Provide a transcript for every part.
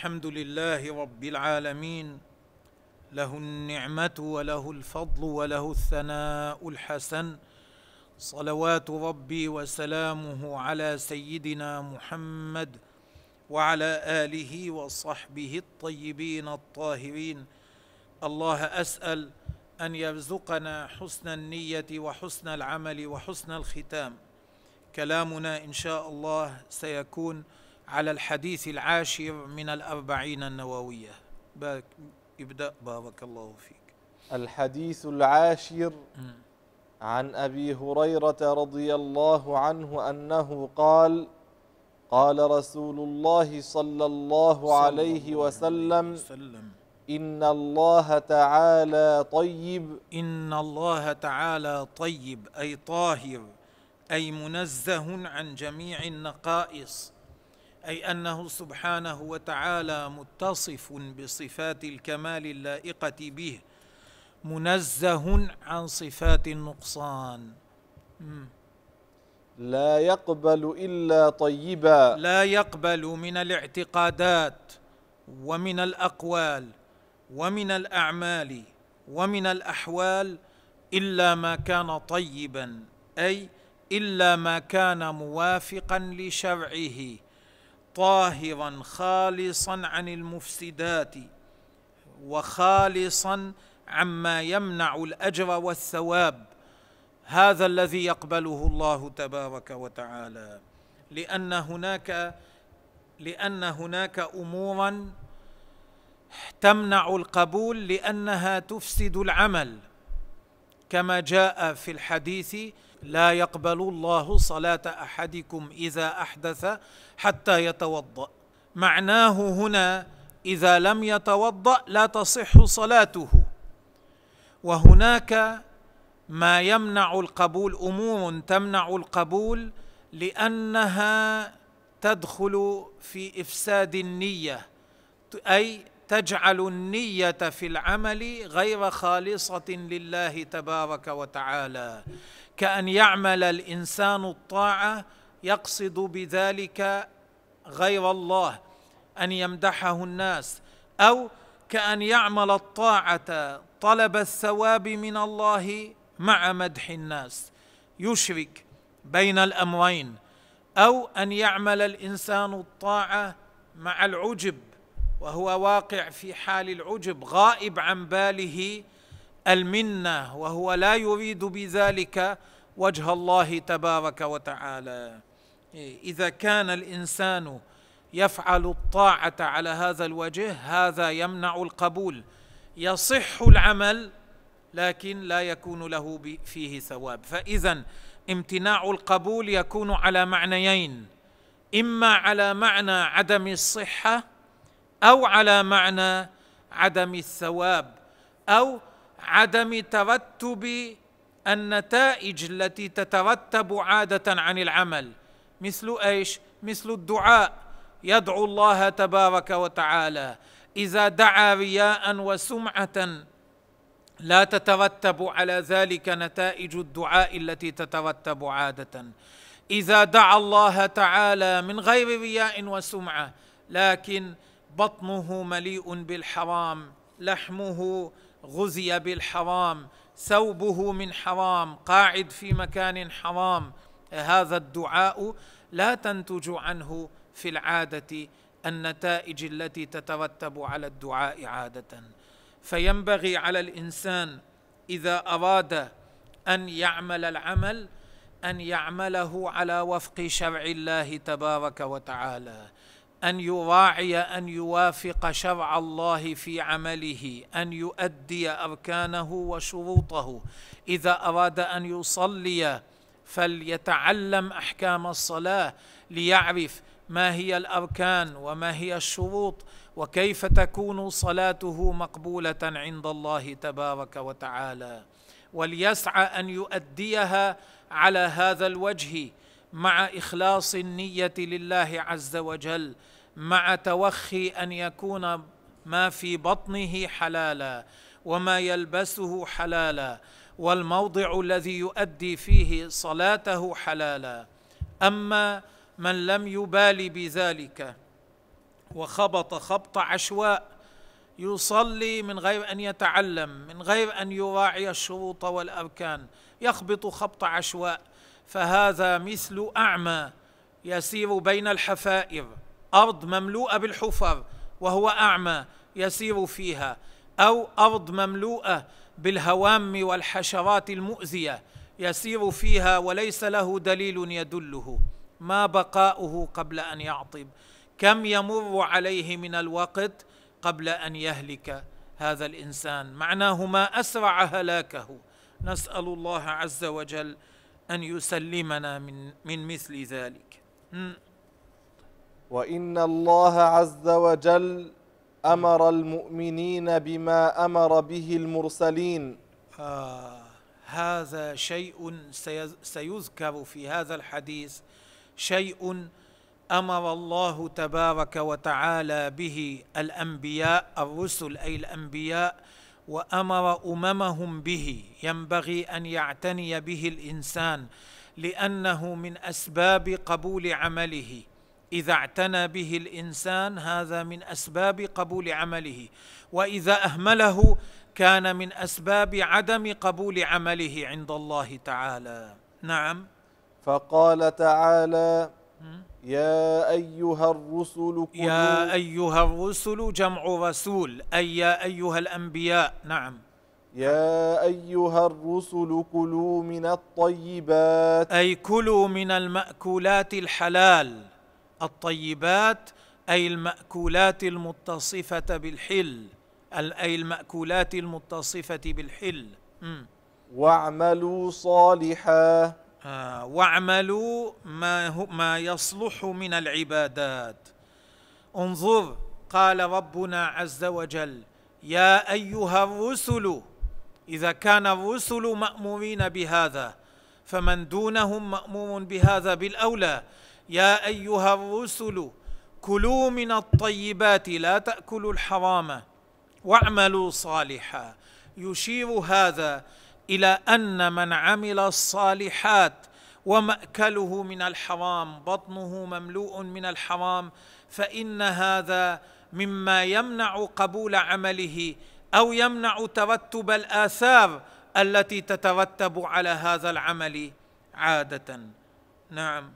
الحمد لله رب العالمين. له النعمة وله الفضل وله الثناء الحسن. صلوات ربي وسلامه على سيدنا محمد وعلى آله وصحبه الطيبين الطاهرين. الله أسأل أن يرزقنا حسن النية وحسن العمل وحسن الختام. كلامنا إن شاء الله سيكون على الحديث العاشر من الأربعين النووية. ابدأ بارك الله فيك. الحديث العاشر عن أبي هريرة رضي الله عنه أنه قال قال رسول الله صلى الله عليه وسلم. إن الله تعالى طيب. إن الله تعالى طيب أي طاهر أي منزه عن جميع النقائص. أي أنه سبحانه وتعالى متصف بصفات الكمال اللائقة به منزه عن صفات النقصان. لا يقبل إلا طيبا. لا يقبل من الاعتقادات ومن الأقوال ومن الأعمال ومن الأحوال إلا ما كان طيبا أي إلا ما كان موافقا لشرعه. طاهرا خالصا عن المفسدات وخالصا عما يمنع الأجر والثواب. هذا الذي يقبله الله تبارك وتعالى. لأن هناك لأن هناك امورا تمنع القبول لأنها تفسد العمل. كما جاء في الحديث لا يقبل الله صلاة أحدكم إذا أحدث حتى يتوضأ. معناه هنا إذا لم يتوضأ لا تصح صلاته. وهناك ما يمنع القبول أمور تمنع القبول لأنها تدخل في إفساد النية أي تجعل النية في العمل غير خالصة لله تبارك وتعالى. كأن يعمل الإنسان الطاعة يقصد بذلك غير الله أن يمدحه الناس أو كأن يعمل الطاعة طلب الثواب من الله مع مدح الناس. يشرك بين الأمرين أو أن يعمل الإنسان الطاعة مع العجب وهو واقع في حال العجب غائب عن باله المنة وهو لا يريد بذلك وجه الله تبارك وتعالى. إذا كان الإنسان يفعل الطاعة على هذا الوجه هذا يمنع القبول. يصح العمل لكن لا يكون له فيه ثواب. فإذا امتناع القبول يكون على معنيين. إما على معنى عدم الصحة أو على معنى عدم الثواب أو عدم ترتب النتائج التي تترتب عادة عن العمل. مثل إيش؟ مثل الدعاء. يدعو الله تبارك وتعالى. إذا دعا رياء وسمعة لا تترتب على ذلك نتائج الدعاء التي تترتب عادة. إذا دعا الله تعالى من غير رياء وسمعة لكن بطنه مليء بالحرام. لحمه غزي بالحرام ثوبه من حرام قاعد في مكان حرام. هذا الدعاء لا تنتج عنه في العادة النتائج التي تترتب على الدعاء عادة. فينبغي على الإنسان إذا أراد أن يعمل العمل أن يعمله على وفق شرع الله تبارك وتعالى. أن يراعي أن يوافق شرع الله في عمله أن يؤدي أركانه وشروطه. إذا أراد أن يصلي فليتعلم أحكام الصلاة ليعرف ما هي الأركان وما هي الشروط وكيف تكون صلاته مقبولة عند الله تبارك وتعالى. وليسعى أن يؤديها على هذا الوجه مع إخلاص النية لله عز وجل مع توخي أن يكون ما في بطنه حلالا وما يلبسه حلالا والموضع الذي يؤدي فيه صلاته حلالا. أما من لم يبال بذلك وخبط خبط عشواء يصلي من غير أن يتعلم من غير أن يراعي الشروط والأركان يخبط خبط عشواء فهذا مثل أعمى يسير بين الحفائر. أرض مملوءة بالحفر وهو أعمى يسير فيها أو أرض مملوءة بالهوام والحشرات المؤذية يسير فيها وليس له دليل يدله. ما بقاؤه قبل أن يعطب؟ كم يمر عليه من الوقت قبل أن يهلك هذا الإنسان؟ معناه ما أسرع هلاكه. نسأل الله عز وجل أن يسلمنا من من مثل ذلك. وإن الله عز وجل أمر المؤمنين بما أمر به المرسلين. آه هذا شيء سيذكر في هذا الحديث شيء أمر الله تبارك وتعالى به الأنبياء الرسل أي الأنبياء وأمر أممهم به ينبغي أن يعتني به الإنسان لأنه من أسباب قبول عمله. إذا اعتنى به الإنسان هذا من أسباب قبول عمله. وإذا أهمله كان من أسباب عدم قبول عمله عند الله تعالى. نعم. فقال تعالى يا أيها الرسل كلوا. يا أيها الرسل جمع رسول. أي يا أيها الأنبياء. نعم. يا أيها الرسل كلوا من الطيبات. أي كلوا من المأكولات الحلال. الطيبات أي المأكولات المتصفة بالحل. أي المأكولات المتصفة بالحل. واعملوا صالحا. آه واعملوا ما, ما يصلح من العبادات. انظر قال ربنا عز وجل يا أيها الرسل إذا كان الرسل مأمورين بهذا فمن دونهم مأمور بهذا بالأولى. يا أيها الرسل كلوا من الطيبات لا تأكلوا الحرام واعملوا صالحا. يشير هذا إلى أن من عمل الصالحات ومأكله من الحرام بطنه مملوء من الحرام فإن هذا مما يمنع قبول عمله أو يمنع ترتب الآثار التي تترتب على هذا العمل عادة. نعم.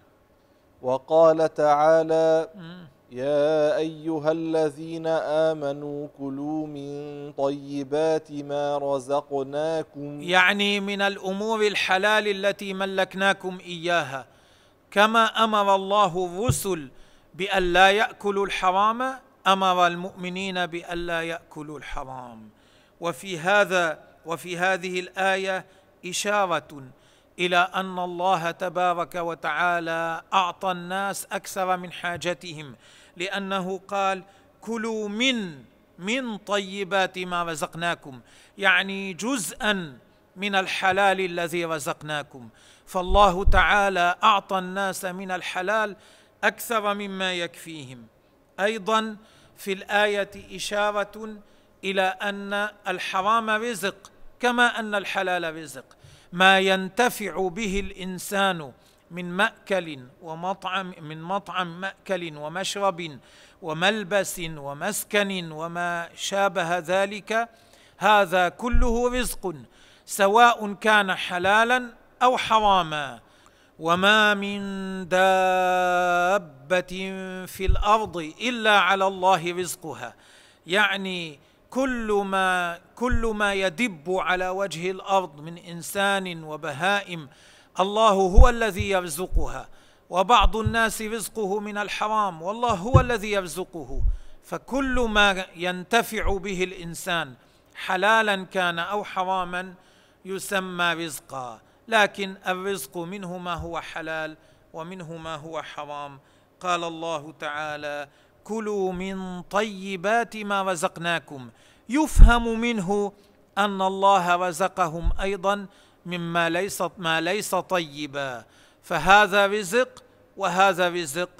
وقال تعالى يا أيها الذين آمنوا كلوا من طيبات ما رزقناكم. يعني من الأمور الحلال التي ملكناكم إياها. كما أمر الله الرسل بأن لا يأكلوا الحرام أمر المؤمنين بأن لا يأكلوا الحرام. وفي هذا وفي هذه الآية إشارة إلى أن الله تبارك وتعالى أعطى الناس أكثر من حاجتهم. لأنه قال كلوا من من طيبات ما رزقناكم يعني جزءا من الحلال الذي رزقناكم. فالله تعالى أعطى الناس من الحلال أكثر مما يكفيهم. أيضا في الآية إشارة إلى أن الحرام رزق كما أن الحلال رزق. ما ينتفع به الإنسان من مأكل ومطعم من مطعم مأكل ومشرب وملبس ومسكن وما شابه ذلك هذا كله رزق سواء كان حلالا أو حراما. وما من دابة في الأرض إلا على الله رزقها. يعني كل ما كل ما يدب على وجه الأرض من إنسان وبهائم الله هو الذي يرزقها وبعض الناس رزقه من الحرام والله هو الذي يرزقه. فكل ما ينتفع به الإنسان حلالا كان أو حراما يسمى رزقا. لكن الرزق منه ما هو حلال ومنه ما هو حرام. قال الله تعالى كلوا من طيبات ما رزقناكم يفهم منه أن الله رزقهم أيضا مما ليس ما ليس طيبا. فهذا رزق وهذا رزق.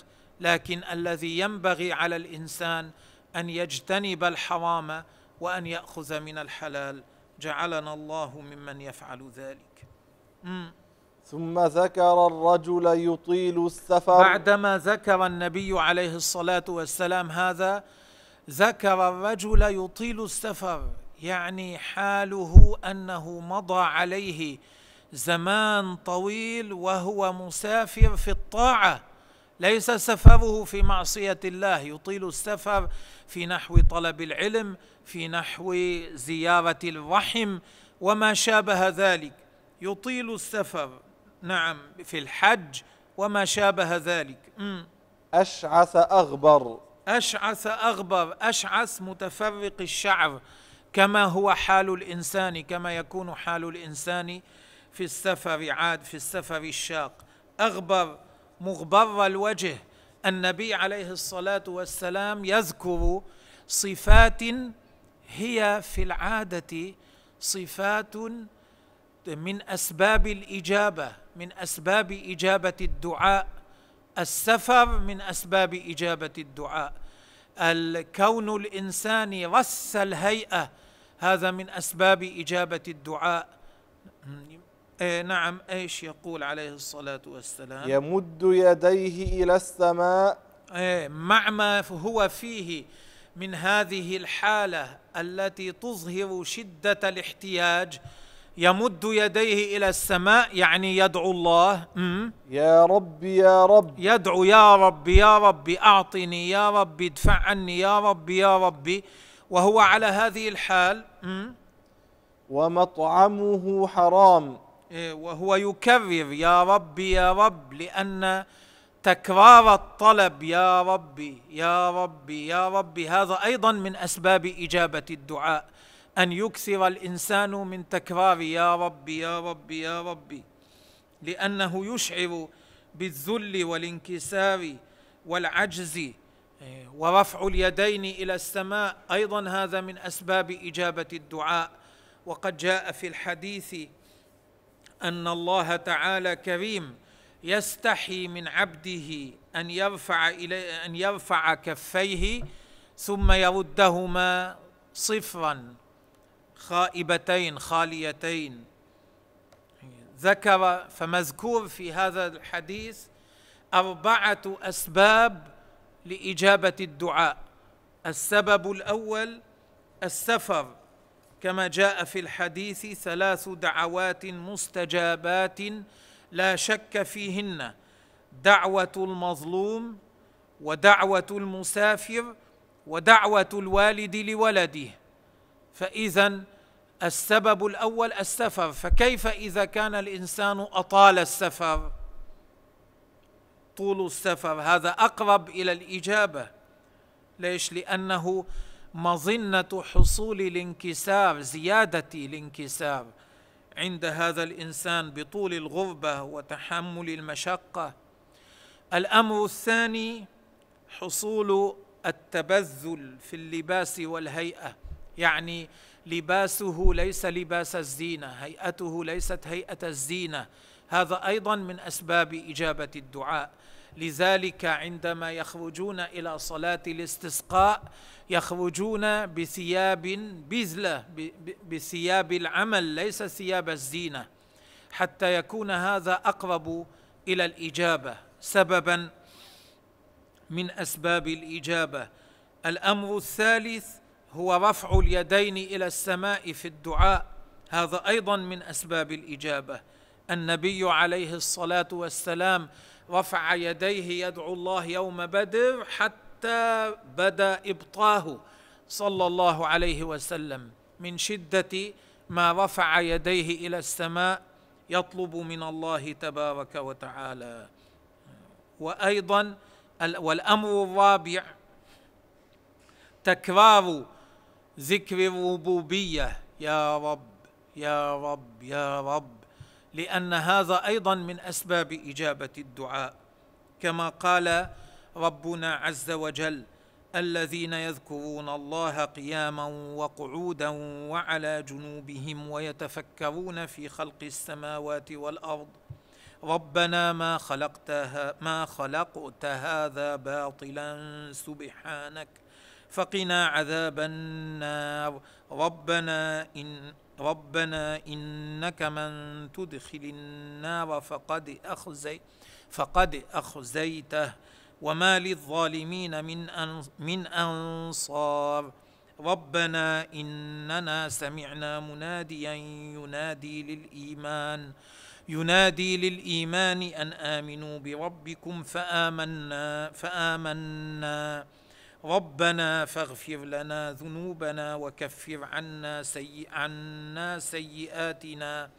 لكن الذي ينبغي على الإنسان أن يجتنب الحرام وأن يأخذ من الحلال. جعلنا الله ممن يفعل ذلك. ثم ذكر الرجل يطيل السفر. بعدما ذكر النبي عليه الصلاة والسلام هذا ذكر الرجل يطيل السفر. يعني حاله أنه مضى عليه زمان طويل وهو مسافر في الطاعة ليس سفره في معصية الله يطيل السفر في نحو طلب العلم في نحو زيارة الرحم وما شابه ذلك. يطيل السفر نعم في الحج وما شابه ذلك. أشعث أغبر. أشعث أغبر أشعث متفرق الشعر. كما هو حال الإنسان كما يكون حال الإنسان في السفر عاد في السفر الشاق. أغبر مغبر الوجه النبي عليه الصلاة والسلام يذكر صفات هي في العادة صفات من أسباب الإجابة من أسباب إجابة الدعاء. السفر من أسباب إجابة الدعاء. الكون الإنساني رس الهيئة هذا من أسباب إجابة الدعاء. إيه نعم إيش يقول عليه الصلاة والسلام؟ يمد يديه إلى السماء. إيه مع ما هو فيه من هذه الحالة التي تظهر شدة الاحتياج يمد يديه إلى السماء يعني يدعو الله. يا رب يا رب. يدعو يا رب يا رب أعطني يا رب ادفع عني يا رب يا ربي وهو على هذه الحال ومطعمه حرام. إيه، وهو يكرر يا رب يا رب لأن تكرار الطلب يا ربي يا ربي يا ربي هذا أيضا من أسباب إجابة الدعاء. أن يكثر الإنسان من تكرار يا ربي يا ربي يا ربي لأنه يشعر بالذل والانكسار والعجز ورفع اليدين إلى السماء. أيضا هذا من أسباب إجابة الدعاء. وقد جاء في الحديث أن الله تعالى كريم يستحي من عبده أن يرفع إلي أن يرفع كفيه ثم يردهما صفرا خائبتين خاليتين. ذكر فمذكور في هذا الحديث أربعة أسباب لإجابة الدعاء. السبب الأول السفر كما جاء في الحديث ثلاث دعوات مستجابات لا شك فيهن دعوة المظلوم ودعوة المسافر ودعوة الوالد لولده. فاذا السبب الأول السفر. فكيف إذا كان الإنسان أطال السفر؟ طول السفر هذا أقرب إلى الإجابة. ليش؟ لأنه مظنة حصول الانكسار زيادة الانكسار عند هذا الإنسان بطول الغربة وتحمل المشقة. الأمر الثاني حصول التبذل في اللباس والهيئة يعني لباسه ليس لباس الزينة هيئته ليست هيئة الزينة. هذا أيضا من أسباب إجابة الدعاء. لذلك عندما يخرجون إلى صلاة الاستسقاء يخرجون بثياب بذلة بثياب العمل ليس ثياب الزينة. حتى يكون هذا أقرب إلى الإجابة. سببا من أسباب الإجابة. الأمر الثالث هو رفع اليدين إلى السماء في الدعاء. هذا أيضا من أسباب الإجابة. النبي عليه الصلاة والسلام رفع يديه يدعو الله يوم بدر حتى بدا إبطاه صلى الله عليه وسلم. من شدة ما رفع يديه إلى السماء يطلب من الله تبارك وتعالى. وأيضا والأمر الرابع تكرار ذكر الربوبية. يا رب يا رب يا رب. لأن هذا أيضا من أسباب إجابة الدعاء. كما قال ربنا عز وجل الذين يذكرون الله قياما وقعودا وعلى جنوبهم ويتفكرون في خلق السماوات والأرض. ربنا ما خلقت ما خلقت هذا باطلا سبحانك. فقنا عذاب النار. ربنا إن ربنا إنك من تدخل النار فقد أخزي فقد أخزيته وما للظالمين من من أنصار. ربنا إننا سمعنا مناديا ينادي للإيمان ينادي للإيمان أن آمنوا بربكم فآمنا فآمنا. ربنا فاغفر لنا ذنوبنا وكفر عنا, سيئ عنا سيئاتنا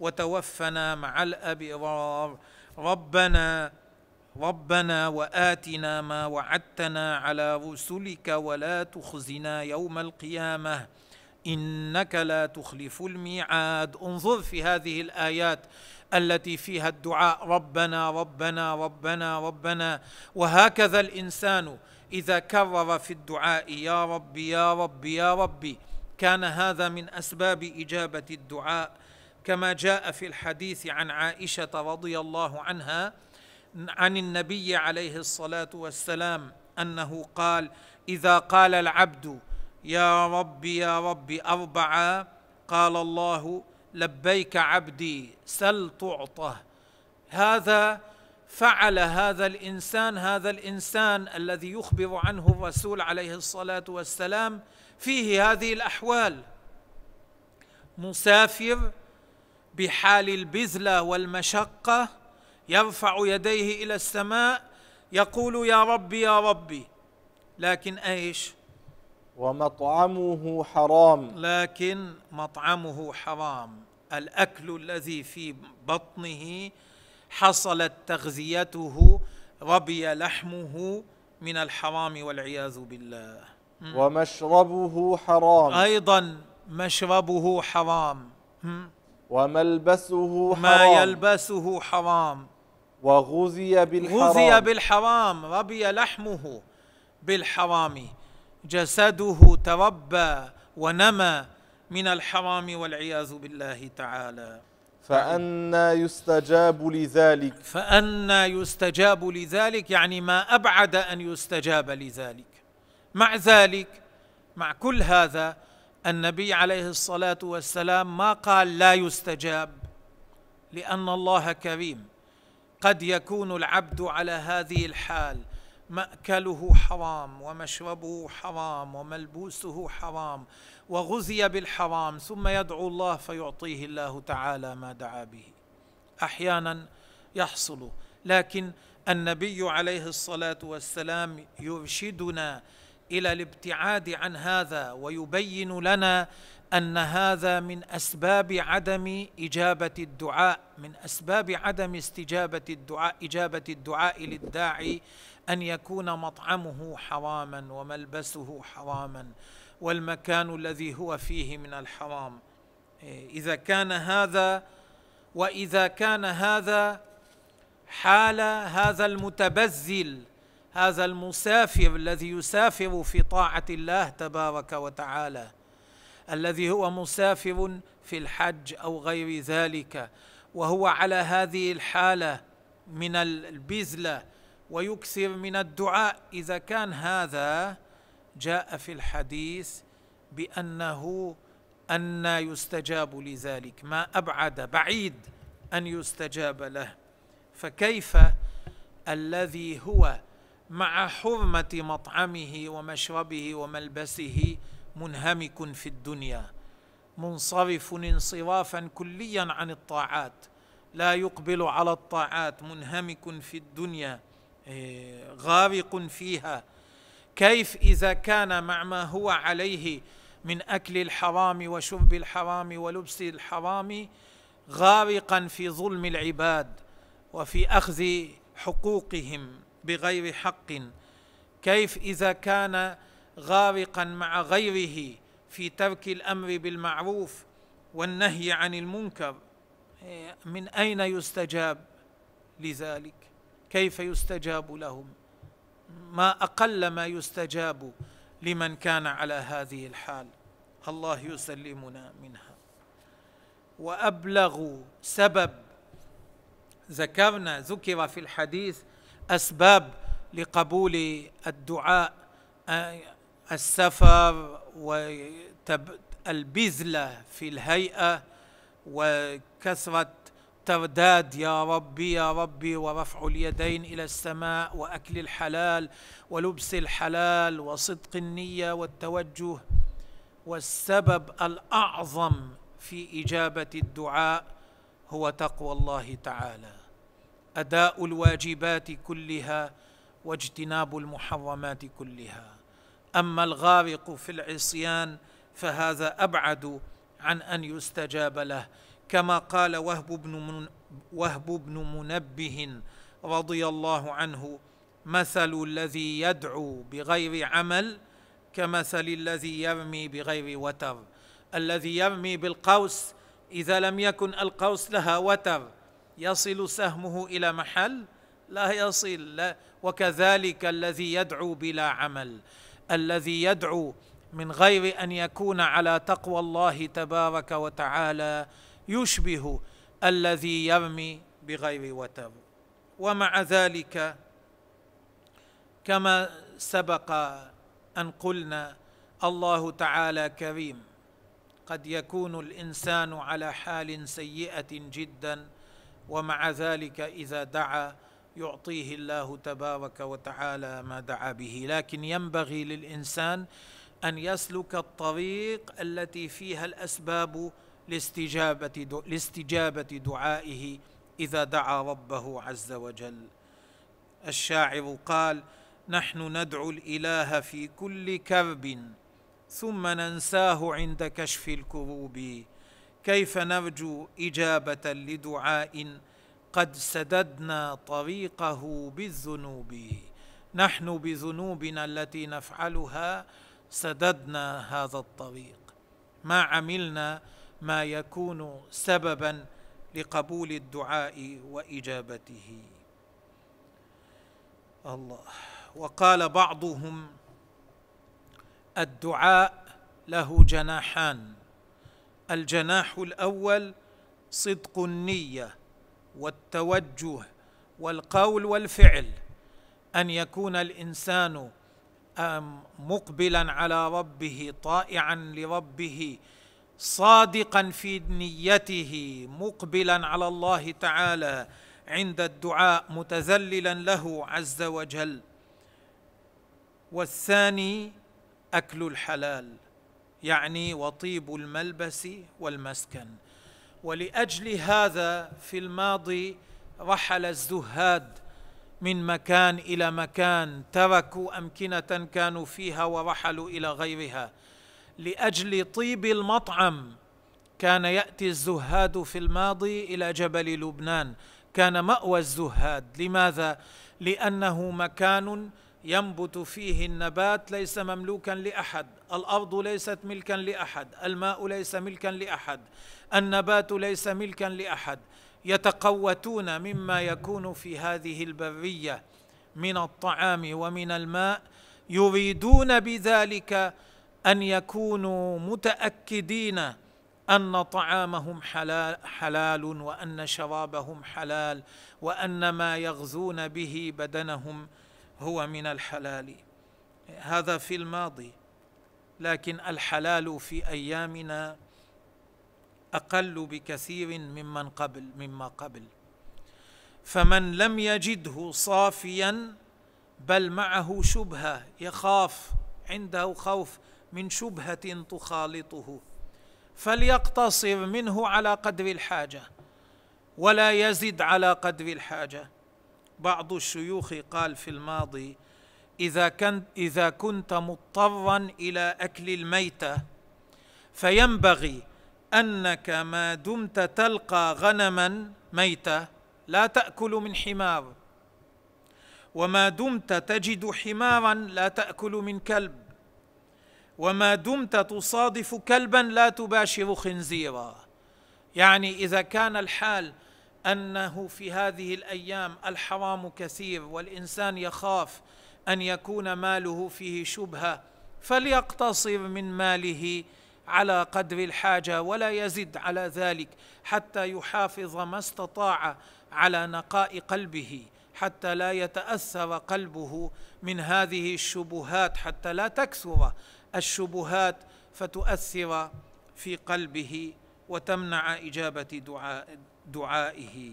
وتوفنا مع الأبرار. ربنا ربنا وآتنا ما وعدتنا على رسلك ولا تخزنا يوم القيامة. إنك لا تخلف الميعاد. انظر في هذه الآيات التي فيها الدعاء. ربنا ربنا ربنا ربنا. وهكذا الإنسان إذا كرر في الدعاء يا رب يا رب يا ربي كان هذا من أسباب إجابة الدعاء. كما جاء في الحديث عن عائشة رضي الله عنها عن النبي عليه الصلاة والسلام أنه قال إذا قال العبد يا رب يا رب اربعا قال الله لبيك عبدي سل تعطه. هذا فعل هذا الإنسان هذا الإنسان الذي يخبر عنه الرسول عليه الصلاة والسلام فيه هذه الأحوال. مسافر بحال البذلة والمشقة يرفع يديه إلى السماء يقول يا ربي يا ربي. لكن إيش؟ ومطعمه حرام. لكن مطعمه حرام. الأكل الذي في بطنه حصلت تغذيته ربي لحمه من الحرام والعياذ بالله. ومشربه حرام. أيضا مشربه حرام. وملبسه حرام. ما يلبسه حرام. وغذي بالحرام. غذي بالحرام. ربي لحمه بالحرام. جسده تربى ونمى من الحرام والعياذ بالله تعالى. فأنا يستجاب لذلك. فأنا يستجاب لذلك يعني ما أبعد أن يستجاب لذلك. مع ذلك مع كل هذا النبي عليه الصلاة والسلام ما قال لا يستجاب لأن الله كريم. قد يكون العبد على هذه الحال. مأكله حرام ومشربه حرام وملبوسه حرام وغذي بالحرام ثم يدعو الله فيعطيه الله تعالى ما دعا به. أحيانا يحصل لكن النبي عليه الصلاة والسلام يرشدنا إلى الابتعاد عن هذا ويبين لنا أن هذا من أسباب عدم إجابة الدعاء من أسباب عدم استجابة الدعاء إجابة الدعاء للداعي أن يكون مطعمه حراما وملبسه حراما والمكان الذي هو فيه من الحرام. إذا كان هذا وإذا كان هذا حال هذا المتبذل هذا المسافر الذي يسافر في طاعة الله تبارك وتعالى الذي هو مسافر في الحج أو غير ذلك وهو على هذه الحالة من البذلة ويكثر من الدعاء. إذا كان هذا جاء في الحديث بأنه أن يستجاب لذلك ما أبعد بعيد أن يستجاب له. فكيف الذي هو مع حرمة مطعمه ومشربه وملبسه منهمك في الدنيا منصرف انصرافا كليا عن الطاعات لا يقبل على الطاعات منهمك في الدنيا غارق فيها. كيف إذا كان مع ما هو عليه من أكل الحرام وشرب الحرام ولبس الحرام غارقا في ظلم العباد وفي أخذ حقوقهم بغير حق. كيف إذا كان غارقا مع غيره في ترك الأمر بالمعروف والنهي عن المنكر إيه، من أين يستجاب لذلك؟ كيف يستجاب لهم؟ ما أقل ما يستجاب لمن كان على هذه الحال. الله يسلمنا منها. وابلغ سبب ذكرنا ذكر في الحديث أسباب لقبول الدعاء السفر البذلة في الهيئة وكثرة ترداد يا ربي يا ربي ورفع اليدين إلى السماء وأكل الحلال ولبس الحلال وصدق النية والتوجه والسبب الأعظم في إجابة الدعاء هو تقوى الله تعالى. أداء الواجبات كلها واجتناب المحرمات كلها. أما الغارق في العصيان فهذا أبعد عن أن يستجاب له. كما قال وهب بن من وهب بن منبه رضي الله عنه مثل الذي يدعو بغير عمل كمثل الذي يرمي بغير وتر. الذي يرمي بالقوس إذا لم يكن القوس لها وتر يصل سهمه إلى محل لا يصل لا. وكذلك الذي يدعو بلا عمل. الذي يدعو من غير أن يكون على تقوى الله تبارك وتعالى يشبه الذي يرمي بغير وتر. ومع ذلك كما سبق أن قلنا الله تعالى كريم قد يكون الإنسان على حال سيئة جدا ومع ذلك إذا دعا يعطيه الله تبارك وتعالى ما دعا به. لكن ينبغي للإنسان أن يسلك الطريق التي فيها الأسباب لاستجابة لاستجابة دعائه إذا دعا ربه عز وجل. الشاعر قال نحن ندعو الإله في كل كرب ثم ننساه عند كشف الكروب. كيف نرجو إجابة لدعاء قد سددنا طريقه بالذنوب. نحن بذنوبنا التي نفعلها سددنا هذا الطريق. ما عملنا ما يكون سببا لقبول الدعاء وإجابته. الله. وقال بعضهم الدعاء له جناحان. الجناح الأول صدق النية والتوجه والقول والفعل. أن يكون الإنسان مقبلا على ربه طائعا لربه صادقا في نيته مقبلا على الله تعالى عند الدعاء متذللا له عز وجل. والثاني أكل الحلال يعني وطيب الملبس والمسكن. ولأجل هذا في الماضي رحل الزهاد من مكان إلى مكان تركوا أمكنة كانوا فيها ورحلوا إلى غيرها. لأجل طيب المطعم. كان يأتي الزهاد في الماضي إلى جبل لبنان. كان مأوى الزهاد. لماذا؟ لأنه مكان ينبت فيه النبات ليس مملوكا لأحد. الأرض ليست ملكا لأحد. الماء ليس ملكا لأحد. النبات ليس ملكا لأحد. يتقوتون مما يكون في هذه البرية من الطعام ومن الماء. يريدون بذلك أن يكونوا متأكدين أن طعامهم حلال, حلال وأن شرابهم حلال وأن ما يغذون به بدنهم هو من الحلال. هذا في الماضي لكن الحلال في أيامنا أقل بكثير ممن قبل مما قبل. فمن لم يجده صافيا بل معه شبهة يخاف عنده خوف من شبهة تخالطه فليقتصر منه على قدر الحاجة ولا يزد على قدر الحاجة. بعض الشيوخ قال في الماضي إذا كنت إذا كنت مضطرا إلى أكل الميتة فينبغي أنك ما دمت تلقى غنما ميتة لا تأكل من حمار وما دمت تجد حمارا لا تأكل من كلب. وما دمت تصادف كلبا لا تباشر خنزيرا. يعني إذا كان الحال أنه في هذه الأيام الحرام كثير والإنسان يخاف أن يكون ماله فيه شبهة فليقتصر من ماله على قدر الحاجة ولا يزد على ذلك حتى يحافظ ما استطاع على نقاء قلبه حتى لا يتأثر قلبه من هذه الشبهات حتى لا تكثر. الشبهات فتؤثر في قلبه وتمنع إجابة دعاء دعائه.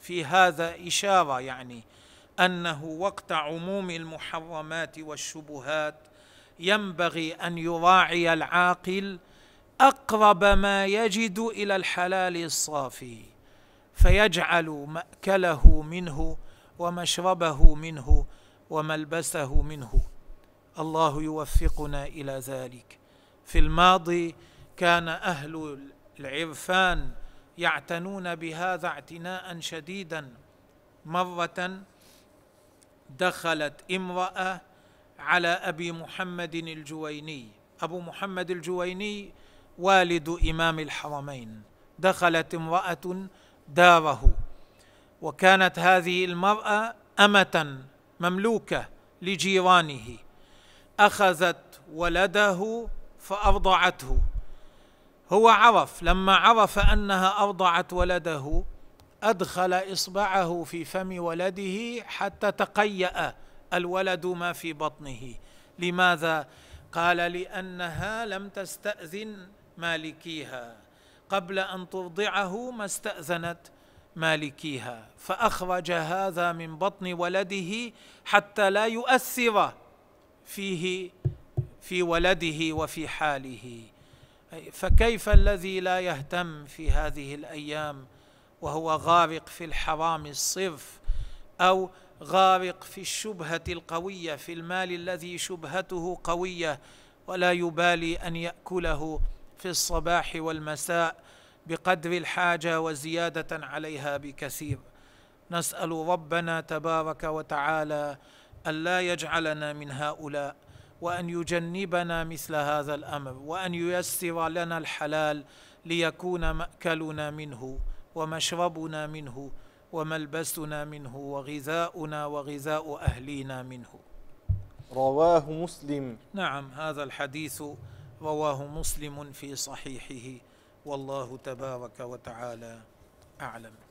في هذا إشارة يعني أنه وقت عموم المحرمات والشبهات ينبغي أن يراعي العاقل أقرب ما يجد إلى الحلال الصافي فيجعل مأكله منه ومشربه منه وملبسه منه. الله يوفقنا إلى ذلك. في الماضي كان أهل العرفان يعتنون بهذا اعتناء شديدا. مرة دخلت امرأة على أبي محمد الجويني. أبو محمد الجويني والد إمام الحرمين. دخلت امرأة داره. وكانت هذه المرأة أمة مملوكة لجيرانه. أخذت ولده فارضعته هو عرف لما عرف أنها ارضعت ولده أدخل إصبعه في فم ولده حتى تقيأ الولد ما في بطنه. لماذا؟ قال لأنها لم تستأذن مالكيها. قبل أن ترضعه ما استأذنت مالكيها. فأخرج هذا من بطن ولده حتى لا يؤثر. فيه في ولده وفي حاله. فكيف الذي لا يهتم في هذه الأيام وهو غارق في الحرام الصرف أو غارق في الشبهة القوية في المال الذي شبهته قوية ولا يبالي أن يأكله في الصباح والمساء بقدر الحاجة وزيادة عليها بكثير. نسأل ربنا تبارك وتعالى الا يجعلنا من هؤلاء وأن يجنبنا مثل هذا الأمر وأن ييسر لنا الحلال ليكون مأكلنا منه ومشربنا منه وملبسنا منه وغذاؤنا وغذاء أهلينا منه. رواه مسلم. نعم هذا الحديث رواه مسلم في صحيحه والله تبارك وتعالى أعلم.